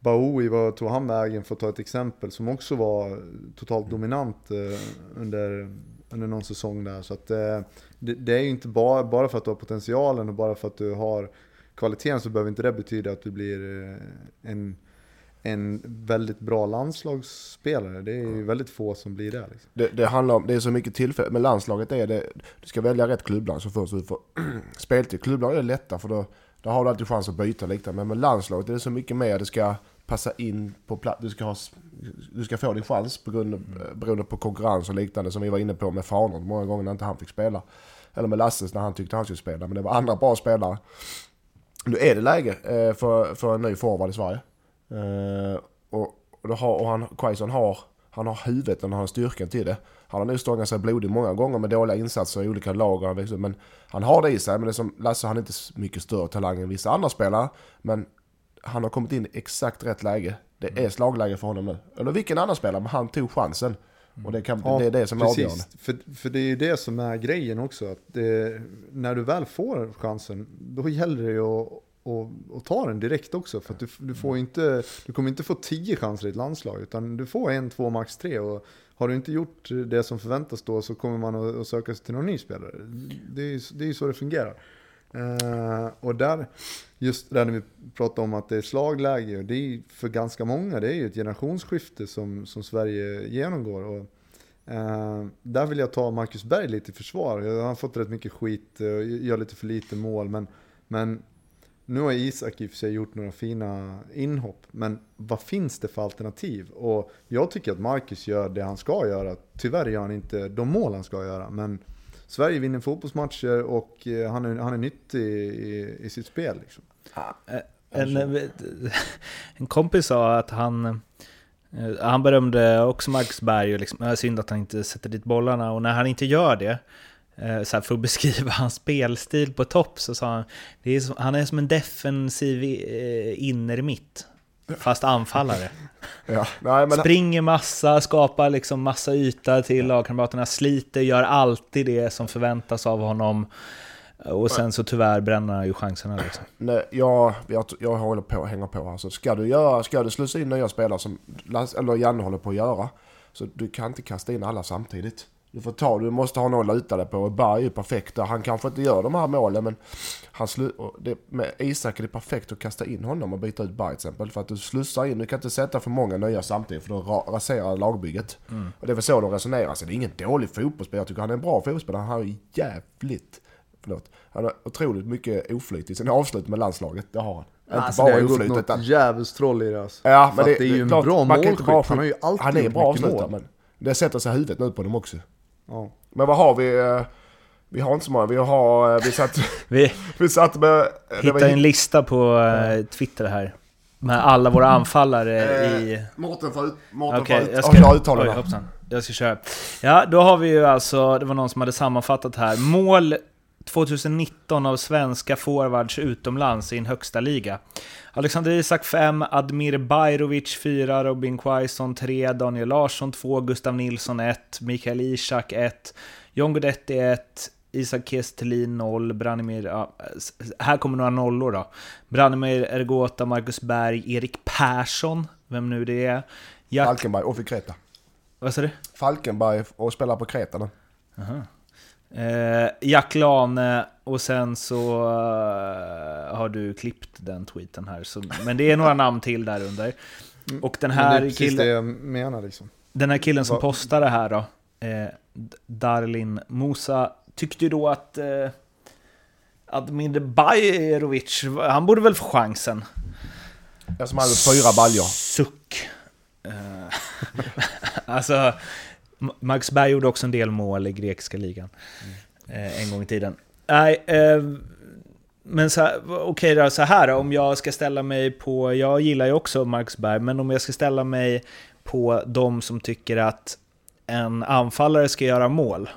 Baoui, vad tog han vägen för att ta ett exempel, som också var totalt dominant eh, under, under någon säsong där. Så att, eh, det, det är ju inte bara, bara för att du har potentialen och bara för att du har kvaliteten så behöver inte det betyda att du blir eh, en, en väldigt bra landslagsspelare. Det är ju väldigt få som blir det. Liksom. Det, det handlar om, det är så mycket tillfälle, men landslaget är det, du ska välja rätt klubbland så först du får speltid. Klubblag är lättare för då, då har du alltid chans att byta liknande. Men med landslaget är det så mycket mer, det ska passa in på plats, du ska, ha, du ska få din chans på grund, beroende på konkurrens och liknande som vi var inne på med Farnord många gånger när inte han fick spela. Eller med Lasses när han tyckte han skulle spela, men det var andra bra spelare. Nu är det läge eh, för, för en ny forward i Sverige. Eh, och, och, har, och han, Quaison har, han har huvudet och han har styrkan till det. Han har nu stångat sig blodig många gånger med dåliga insatser i olika lag. och han växer Men han har det i sig. Men det som Lasse, han är inte mycket större talang än vissa andra spelare. Men han har kommit in i exakt rätt läge. Det är slagläge för honom nu. Eller vilken annan spelare, men han tog chansen. Och det, kan, det är det som är avgörande. För, för det är ju det som är grejen också. Att det, när du väl får chansen, då gäller det ju att, och, och ta den direkt också. För att du, du, får inte, du kommer inte få tio chanser i ett landslag, utan du får en, två, max tre. Och har du inte gjort det som förväntas då så kommer man att, att söka sig till någon ny spelare. Det är ju det är så det fungerar. Uh, och där, just där när vi pratar om att det är slagläge, och det är för ganska många, det är ju ett generationsskifte som, som Sverige genomgår. Och, uh, där vill jag ta Marcus Berg lite i försvar. Han har fått rätt mycket skit, eh, och gör lite för lite mål, men, men nu har Isak i och för sig gjort några fina inhopp, men vad finns det för alternativ? Och jag tycker att Marcus gör det han ska göra. Tyvärr gör han inte de mål han ska göra, men Sverige vinner fotbollsmatcher och eh, han är, han är nyttig i, i sitt spel. Liksom. En, en kompis sa att han, Eh, Han berömde också Marcus Berg och liksom, "Ja, synd att han inte sätter dit bollarna. Och när han inte gör det, eh, så här, för att beskriva hans spelstil på topp, så sa han är som, han är som en defensiv eh, innermitt, fast anfallare. Ja, nej, men, Springer massa, skapar liksom massa yta till lagkamraterna, sliter, gör alltid det som förväntas av honom. Och sen så tyvärr bränner han ju chanserna liksom. nej, jag, jag, jag håller på att hänga på. Alltså, ska, du göra, ska du slussa in nya spelare som eller Janne håller på att göra, så du kan inte kasta in alla samtidigt. Du får ta, du måste ha någon att luta dig på. Och Berg är ju perfekt där. Han kanske inte gör de här målen men han slu, det, med Isak är det perfekt att kasta in honom och byta ut Berg till exempel. För att du slussar in, du kan inte sätta för många nya samtidigt för då ra, raserar lagbygget. Och det är väl så de resonerar. Så det är ingen dålig fotbollsspelare, jag tycker han är en bra fotbollsspelare. Han har ju jävligt, förlåt, han har otroligt mycket oflyt i sin avslut med landslaget. Det har han. Alltså, det har gått oflyt, något utan- djävulstroll i det alltså. Ja, men det, det är ju en klart, bra inte målskytt. bara- Han har ju alltid Han är bra avslutare men det sätter sig huvudet nu på dem också. Ja. Men vad har vi? eh, Vi har inte så många. Vi har... eh, Vi satt, Vi vi satt med... hittade en lista på eh, Twitter här. Med alla våra anfallare Eh, i... Mårten får ut... Mårten Okej, får ut... jag ska... jag hoppsan. Jag ska köra. Ja, då har vi ju alltså, det var någon som hade sammanfattat här. Mål 2019 av svenska forwards utomlands i en högsta liga. Alexander Isak 5, Admir Bajrovic 4, Robin Quaison 3, Daniel Larsson 2, Gustav Nilsson 1, Mikael Ishak 1, John Guidetti 1, Isak Kestelin 0, Branimir... Ja, här kommer några nollor då. Branimir Ergota, Marcus Berg, Erik Persson, vem nu det är. Jack... Falkenberg och fick Kreta. Vad sa du? Falkenberg och spelar på Kreta nu. Eh, Jack Lane och sen så eh, har du klippt den tweeten här. Så, men det är några namn till där under. Och den Men det är här, killen, det jag menar liksom. den här killen som Vad- postade det här då, eh, Darlin Musa, tyckte ju då att eh, Admir Bajrovic, han borde väl få chansen. Jag som hade fyra baljor. Suck. Eh, alltså, Max Berg gjorde också en del mål i grekiska ligan. Eh, en gång i tiden. Nej, eh, men okej då, så här om jag ska ställa mig på, jag gillar ju också Max Berg, men om jag ska ställa mig på de som tycker att en anfallare ska göra mål,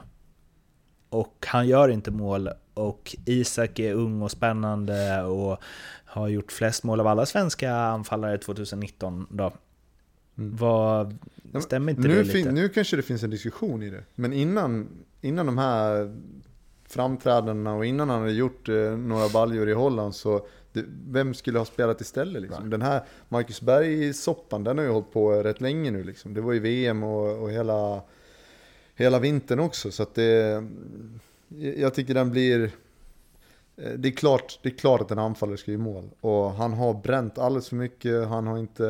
och han gör inte mål, och Isak är ung och spännande och har gjort flest mål av alla svenska anfallare 2019 då. Mm. Vad, stämmer inte Nu, det lite? nu kanske det finns en diskussion i det. Men innan, innan de här framträdandena och innan han hade gjort eh, några baljor i Holland så det, vem skulle ha spelat istället? Liksom? Den här Marcus Berg-soppan, den har ju hållit på rätt länge nu. Liksom. Det var ju VM och, och hela, hela vintern också. Så att det, jag tycker den blir... eh, Det är, klart, det är klart att en anfallare ska göra mål. Och han har bränt alldeles för mycket. Han har inte,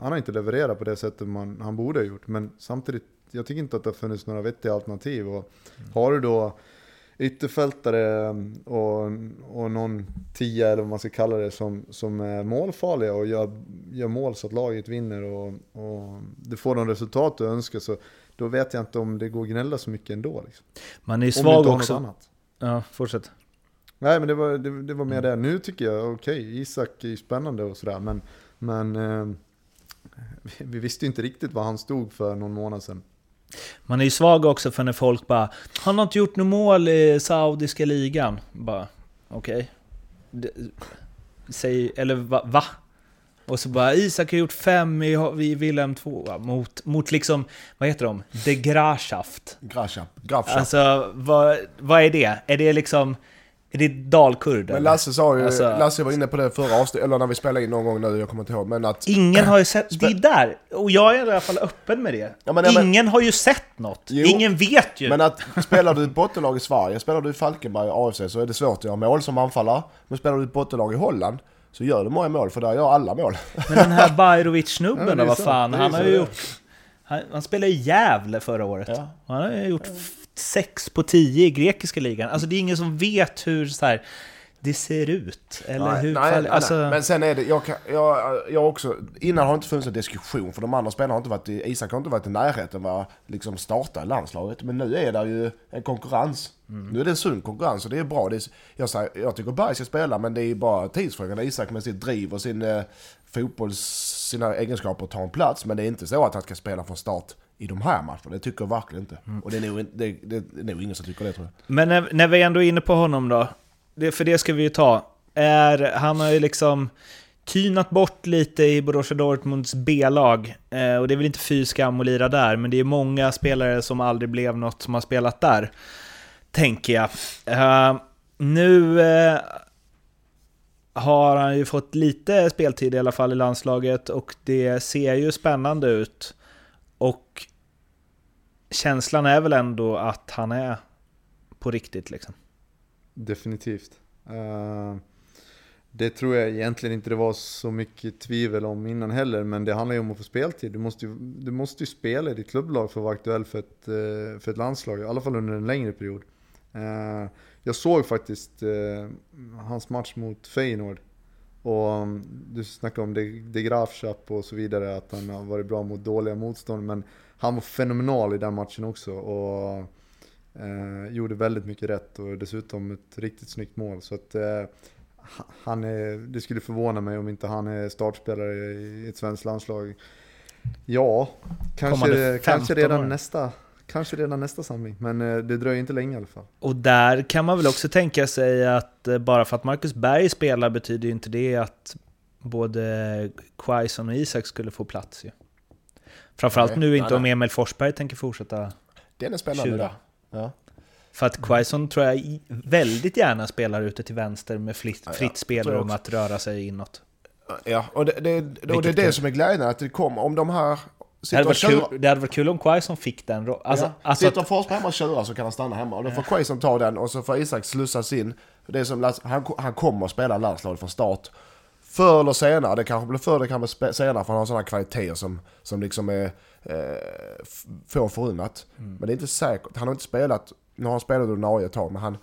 han har inte levererat på det sättet man, han borde ha gjort. Men samtidigt, jag tycker inte att det har funnits några vettiga alternativ. Och har du då ytterfältare och, och någon tia eller vad man ska kalla det som, som är målfarliga och gör, gör mål så att laget vinner och, och det får de resultat du önskar så då vet jag inte om det går att gnälla så mycket ändå. Liksom. Man är ju du svag också. Ja, fortsätt. Nej men det var, det, det var mer Mm. det. Nu tycker jag, okej, Isak är ju spännande och sådär men, men eh, vi, vi visste inte riktigt vad han stod för någon månad sedan. Man är ju svag också för när folk bara Han har inte gjort något mål i saudiska ligan. Bara, okej. Det- Säg, eller va, va? Och så bara Isak har gjort fem i, i Wilhelm 2 mot, mot liksom, vad heter de? De Grashaft. Grafschap. Grafschap. Alltså, vad, vad är det? Är det liksom, är det dalkurd? men? Lasse sa ju, Alltså- Lasse var inne på det förra avsnittet, eller när vi spelade in någon gång nu, jag kommer inte ihåg, men att... Ingen har ju sett, det är där! Och jag är i alla fall öppen med det. Ja, men- ja, men- Ingen har ju sett något. Jo, Ingen vet ju. Men att spelar du ett bottenlag i Sverige, spelar du i Falkenberg och AFC så är det svårt att göra mål som anfallare. Men spelar du ett bottenlag i Holland så gör du många mål, för där gör alla mål. Men den här Ja, Bajrovic-snubben är vad fan, han har ju gjort... Han, han spelade i Gävle förra året. Ja. Han har ju gjort 6 på 10 i grekiska ligan. Alltså det är ingen som vet hur så här, det ser ut. Eller Nej, hur? nej, fall- nej, alltså. Men sen är det, jag, kan, jag, jag också, innan har det inte funnits en diskussion för de andra spelarna har inte varit i, Isak har inte varit i närheten av att liksom starta landslaget. Men nu är det ju en konkurrens. Mm. Nu är det en sund konkurrens och det är bra. Det är, jag, jag tycker Berg ska spela men det är bara tidsfrågan. Isak med sitt driv och sin eh, fotbolls, sina egenskaper tar en plats. Men det är inte så att han ska spela från start i de här matcherna. Det tycker jag verkligen inte. Mm. Och det är, nog, det, det är nog ingen som tycker det tror jag. Men när, när vi ändå är inne på honom då, det, för det ska vi ju ta. Är, han har ju liksom tynat bort lite i Borussia Dortmunds B-lag. Eh, och det är väl inte fy skam att lira där, men det är många spelare som aldrig blev något som har spelat där. Tänker jag. Eh, nu eh, har han ju fått lite speltid i alla fall i landslaget och det ser ju spännande ut. Och känslan är väl ändå att han är på riktigt liksom. Definitivt. Eh, det tror jag egentligen inte det var så mycket tvivel om innan heller, men det handlar ju om att få speltid. Du måste ju, du måste ju spela i ditt klubblag för att vara aktuell för ett, eh, för ett landslag, i alla fall under en längre period. Eh, jag såg faktiskt hans match mot Feyenoord. Och um, du snackar om de, de och så vidare, att han har varit bra mot dåliga motstånd. Men han var fenomenal i den matchen också. Och eh, gjorde väldigt mycket rätt och dessutom ett riktigt snyggt mål. Så att eh, ha- han är, det skulle förvåna mig om inte han är startspelare i ett svenskt landslag. Ja, kanske, kanske, 15 redan år. nästa, kanske redan nästa samling. Men eh, det dröjer inte länge i alla fall. Och där kan man väl också tänka sig att eh, bara för att Marcus Berg spelar betyder ju inte det att både Quaison och Isak skulle få plats ju. Framförallt Nej, nu nej, inte om nej. Emil Forsberg tänker fortsätta. Den är spännande Tjura. Ja. För att Quaison tror jag väldigt gärna spelar ute till vänster med fritt, Ja, ja, fritt spelrum att röra sig inåt. Ja, och det, det, och det är det som är glädjen, att det kommer, om de här Det hade, kul, det hade varit kul om Quaison fick den. Alltså, ja, alltså sitter att, Forsberg hemma och tjurar så kan han stanna hemma. Och då får Quaison ta den och så får Isak slussas in. Det är som, han, han kommer att spela landslaget från start. Förr eller senare, det kanske blir förr, det kan bli senare för han har sådana kvaliteter som, som liksom är eh, få förunnat. Mm. Men det är inte säkert, han har inte spelat, nu har han spelat ordinarie ett tag, men han,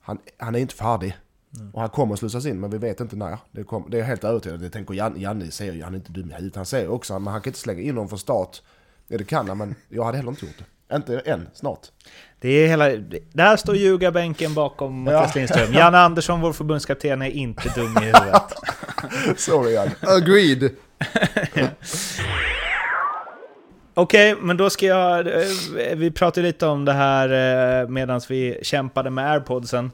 han, han är inte färdig. Mm. Och han kommer att slussas in, men vi vet inte när. Det, kom, det är jag helt övertygad Det tänker Janne, Janne ser ju, han är inte dum i huvudet. Han ser också, men han kan inte slänga in honom från start. Ja, det kan han, men jag hade heller inte gjort det. Inte än, snart. det är hela, där står ljugarbänken bakom Ja. Mattias Lindström. Janne Andersson, vår förbundskapten, är inte dum i huvudet. Sorry Janne. Agreed! Okej, men då ska jag... eh, Vi pratade lite om det här medan vi kämpade med airpodsen.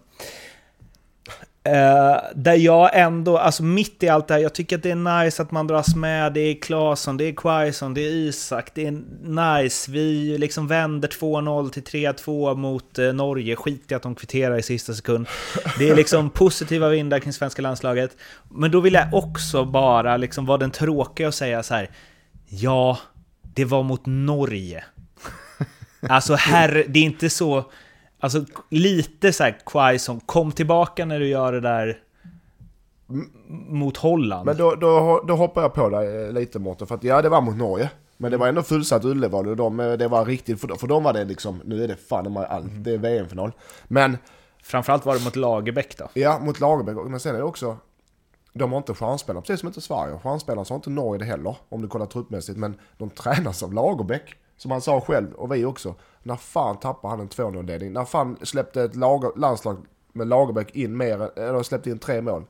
Eh, där jag ändå, alltså mitt i allt det här, jag tycker att det är nice att man dras med. Det är Claesson, det är Quaison, det är Isak, det är nice. Vi liksom vänder 2-0 till 3-2 mot eh, Norge. Skit i att de kvitterar i sista sekund. Det är liksom positiva vindar kring svenska landslaget. Men då vill jag också bara liksom vara den tråkiga och säga så här. Ja, det var mot Norge. Alltså herre, det är inte så... Alltså lite så här Quaison, kom tillbaka när du gör det där m- mot Holland. Men då, då, då hoppar jag på dig eh, lite Mårten, för att ja det var mot Norge. Men det var ändå fullsatt Ullevål och de, eh, det var riktigt, för, för dem var det liksom, nu är det fan de allt, det är VM-final. Men Framförallt var det mot Lagerbäck då. Ja, mot Lagerbäck. Men sen är det också... De har inte stjärnspelare, precis som inte Sverige. Stjärnspelare så har inte Norge det heller, om du kollar truppmässigt. Men de tränas av Lagerbäck. Som han sa själv, och vi också. När fan tappar han en 2-0-ledning? När fan släppte ett lager, landslag med Lagerbäck in mer, eller släppte in tre mål?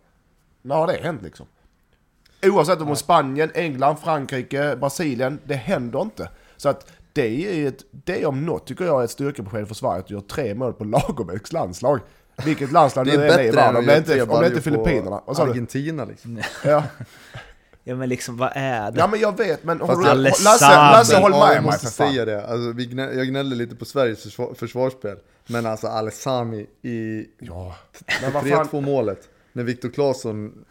När har det hänt liksom? Oavsett om är Spanien, England, Frankrike, Brasilien. Det händer inte. Så att det är ett, det om något tycker jag är ett styrkebesked för Sverige att göra tre mål på Lagerbäcks landslag. Vilket landslag Det är är i världen. Om det inte, är Filippinerna. Du? Argentina liksom. Ja. Ja men liksom, vad är det? ja men jag vet men... Fast Har du, Alessandro- Lasse, Lasse håll med jag mig måste för fan. säga det. Alltså, vi gnä, jag gnällde lite på Sveriges försvar, försvarsspel. Men alltså Alessami i Ja. Men vad fan. 3-2 målet. När Viktor Claesson,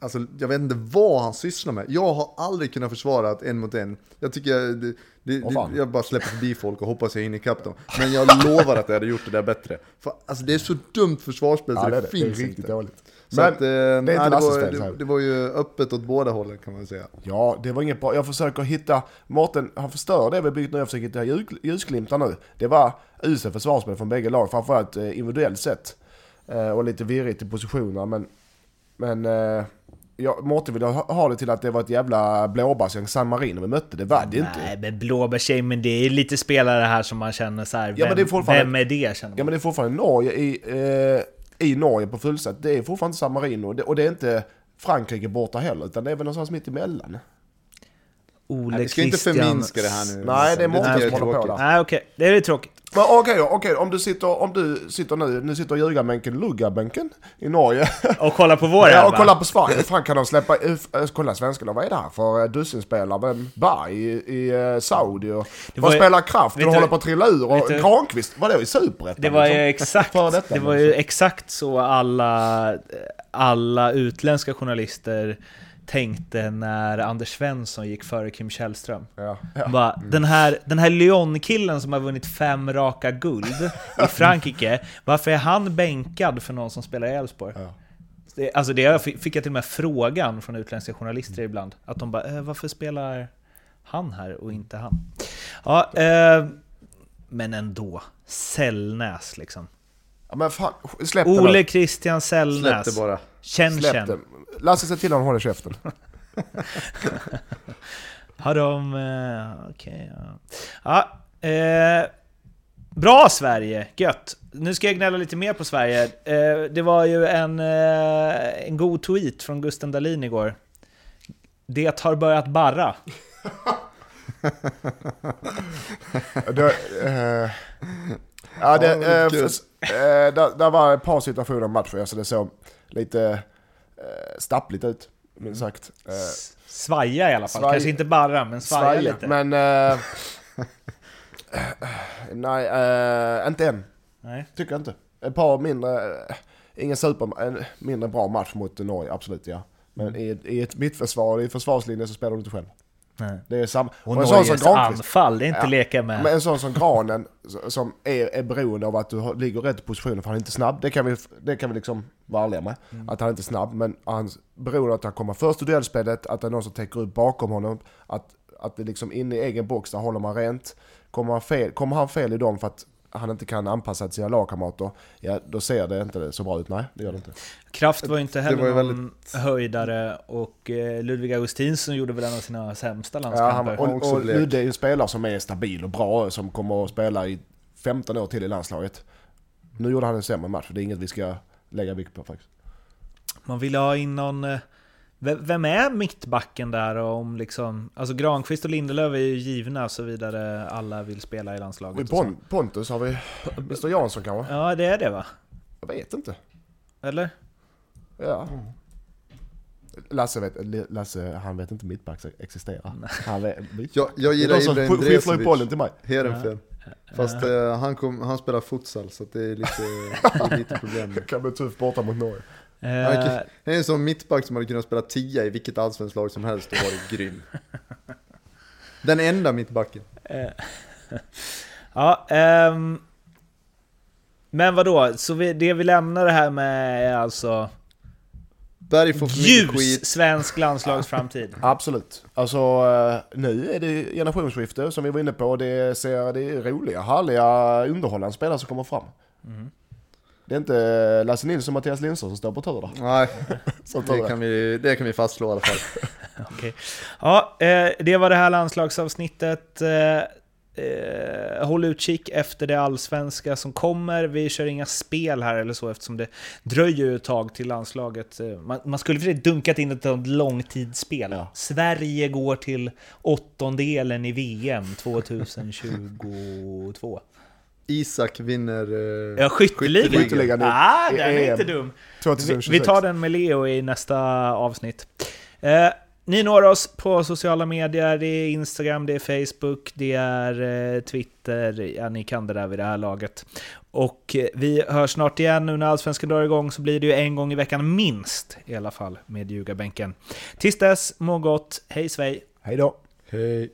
alltså jag vet inte vad han sysslar med. Jag har aldrig kunnat försvara ett en mot en. Jag tycker, det, det, det, jag bara släpper förbi folk och hoppas jag hinner ikapp dem. Men jag lovar att jag hade gjort det där bättre. För, alltså det är så dumt försvarsspel så Ja, det, det, är det. är finns riktigt inte. dåligt. Så Men att, eh, nej, inte det, Lasses var, fel, så här. det, det var ju öppet åt båda hållen kan man säga. Ja, det var inget bra. Jag försöker hitta... Mårten, han förstör det vi byggt nu. Jag försöker hitta ljus- ljusglimtar nu. Det var uselt försvarsspel från bägge lag, framförallt eh, individuellt sett. Eh, och lite virrigt i positionerna. Men, men eh, jag, Mårten vill ha, ha det till att det var ett jävla blåbärsgäng San Marino vi mötte. Det var det ju Nej, inte. men blåbärstjej, men det är lite spelare här som man känner så här. Ja, Vem, men det är fortfarande- vem är det? Känner man. Ja men det är fortfarande Norge i, eh, i Norge på fullsatt. Det är fortfarande San Marino. Det, och det är inte Frankrike borta heller. Utan det är väl någonstans mitt emellan. Ole Vi ska inte Christian- förminska det här nu. Nej, det är många som håller på tråkigt. där. Nej, okej. Det är ju tråkigt. Men okej då, okej om du sitter, om du sitter nu, nu sitter ljugarbänken, luggarbänken i Norge. Och kolla på vår Ja, och kolla på Sverige. Fan kan de släppa, äh, kolla svenskarna, vad är det här för uh, dussinspelare? Vem? Berg i, i uh, Saudi och... Vad ju- spelar Kraft och du- håller på att trilla ur? Och Granqvist, vadå i Superettan? Det var ju liksom? exakt, För detta, det var ju exakt så alla, alla utländska journalister tänkte när Anders Svensson gick före Kim Källström. Ja, ja. Bara, den här, den här Lyon-killen som har vunnit fem raka guld i Frankrike, varför är han bänkad för någon som spelar i Elfsborg? Ja. Det, alltså det fick jag till och med frågan från utländska journalister ibland. Att de bara, eh, varför spelar han här och inte han? Ja, eh, men ändå. Sällnäs liksom. ja men fan, släpp Ole. Christian Släpp Sällnäs. det bara. Känn Släpp känn. Lasse, se till att han håller käften. Har de... Eh, Okej, ja. ja eh, bra Sverige, gött. Nu ska jag gnälla lite mer på Sverige. Eh, det var ju en, eh, en god tweet från Gusten Dahlin igår. Det har börjat barra. det, eh, ja, det, eh, kul. f- eh, där, där var ett par situationer i matchen, så det såg lite stappligt ut, minst sagt. Eh, Svaja i alla fall. Svaj- Kanske inte barra, men svaja, svaja, lite. Men... Eh, nej, eh, inte än. Nej. Tycker jag inte. Ett par mindre... eh, Ingen super... En mindre bra match mot Norge, absolut ja. Men i, i ett mittförsvar, i försvarslinjen så spelar du inte själv. Nej. Det är samma... Och en sån som Granqvist. anfall, det är inte Ja. leka med. Men en sån som Granen, som är, är beroende av att du ligger rätt i positionen, för han är inte snabb. Det kan vi, det kan vi liksom vara ärliga med. Mm. Att han inte är snabb, men han beroende av att han kommer först i duellspelet, att det är någon som täcker upp bakom honom. Att, att det liksom inne i egen box, där håller man rent. Kommer han fel, kommer han fel i dem för att han inte kan anpassa till sina lagkamrater, ja då ser det inte så bra ut. Nej, det gör det inte. Kraft var ju inte heller var ju någon höjdare och eh, Ludvig Augustinsson gjorde väl en av sina sämsta Ja, landskamper. också och, och. Ludde är ju en spelare som är stabil och bra, som kommer att spela i 15 år till i landslaget. Nu gjorde han en sämre match, det är inget vi ska lägga vikt på faktiskt. Man ville ha in någon... ve- Vem är mittbacken där och om liksom... Alltså Granqvist och Lindelöf är ju givna så vidare alla vill spela i Och landslaget. i och så. Pon Pontus har vi Mr Jansson kanske? Ja, det är det va? Jag vet inte. Eller? Ja. Lasse, vet, Lasse, han vet inte mittback existerar. Han vet, Jag, jag det är gillar de som Ibrahim sk- skyfflar ju bollen till mig. Heerenveen. Fast eh, han, kom, han spelar futsal så det är lite, det är lite problem. Det kan bli tufft borta mot Norge. Han Eh, är en sån mittback som hade kunnat spela tia i vilket allsvenskt lag som helst och varit grym. Den enda mittbacken. eh, ja, ehm, men vad då? Så vi, det vi lämnar det här med är alltså Berg får ljus svensk landslagsframtid. Absolut. Alltså eh, nu är det generationsskifte som vi var inne på. Det, ser, det är roliga, härliga, underhållande spelare som kommer fram. Mm. Det är inte Lasse Nilsson och Mattias Lindström som står på tur där. Nej, det kan, vi, det kan vi fastslå i alla fall. Okej. Ja, eh, det var det här landslagsavsnittet. Eh, eh, håll utkik efter det allsvenska som kommer. Vi kör inga spel här eller så eftersom det dröjer ett tag till landslaget. Man, man skulle för sig dunkat in ett långtidsspel. Ja. Sverige går till åttondelen i VM 2022. Isak vinner... Eh, Ja, skytteligan. Skytteligan Ah, den är inte dum. Vi, 2026. vi tar den med Leo i nästa avsnitt. Eh, ni når oss på sociala medier, det är Instagram, det är Facebook, det är eh, Twitter, ja ni kan det där vid det här laget. Och eh, vi hörs snart igen, nu när Allsvenskan drar igång så blir det ju en gång i veckan minst i alla fall med ljugarbänken. Tills dess, må gott, hej svej! Hej då. Hej.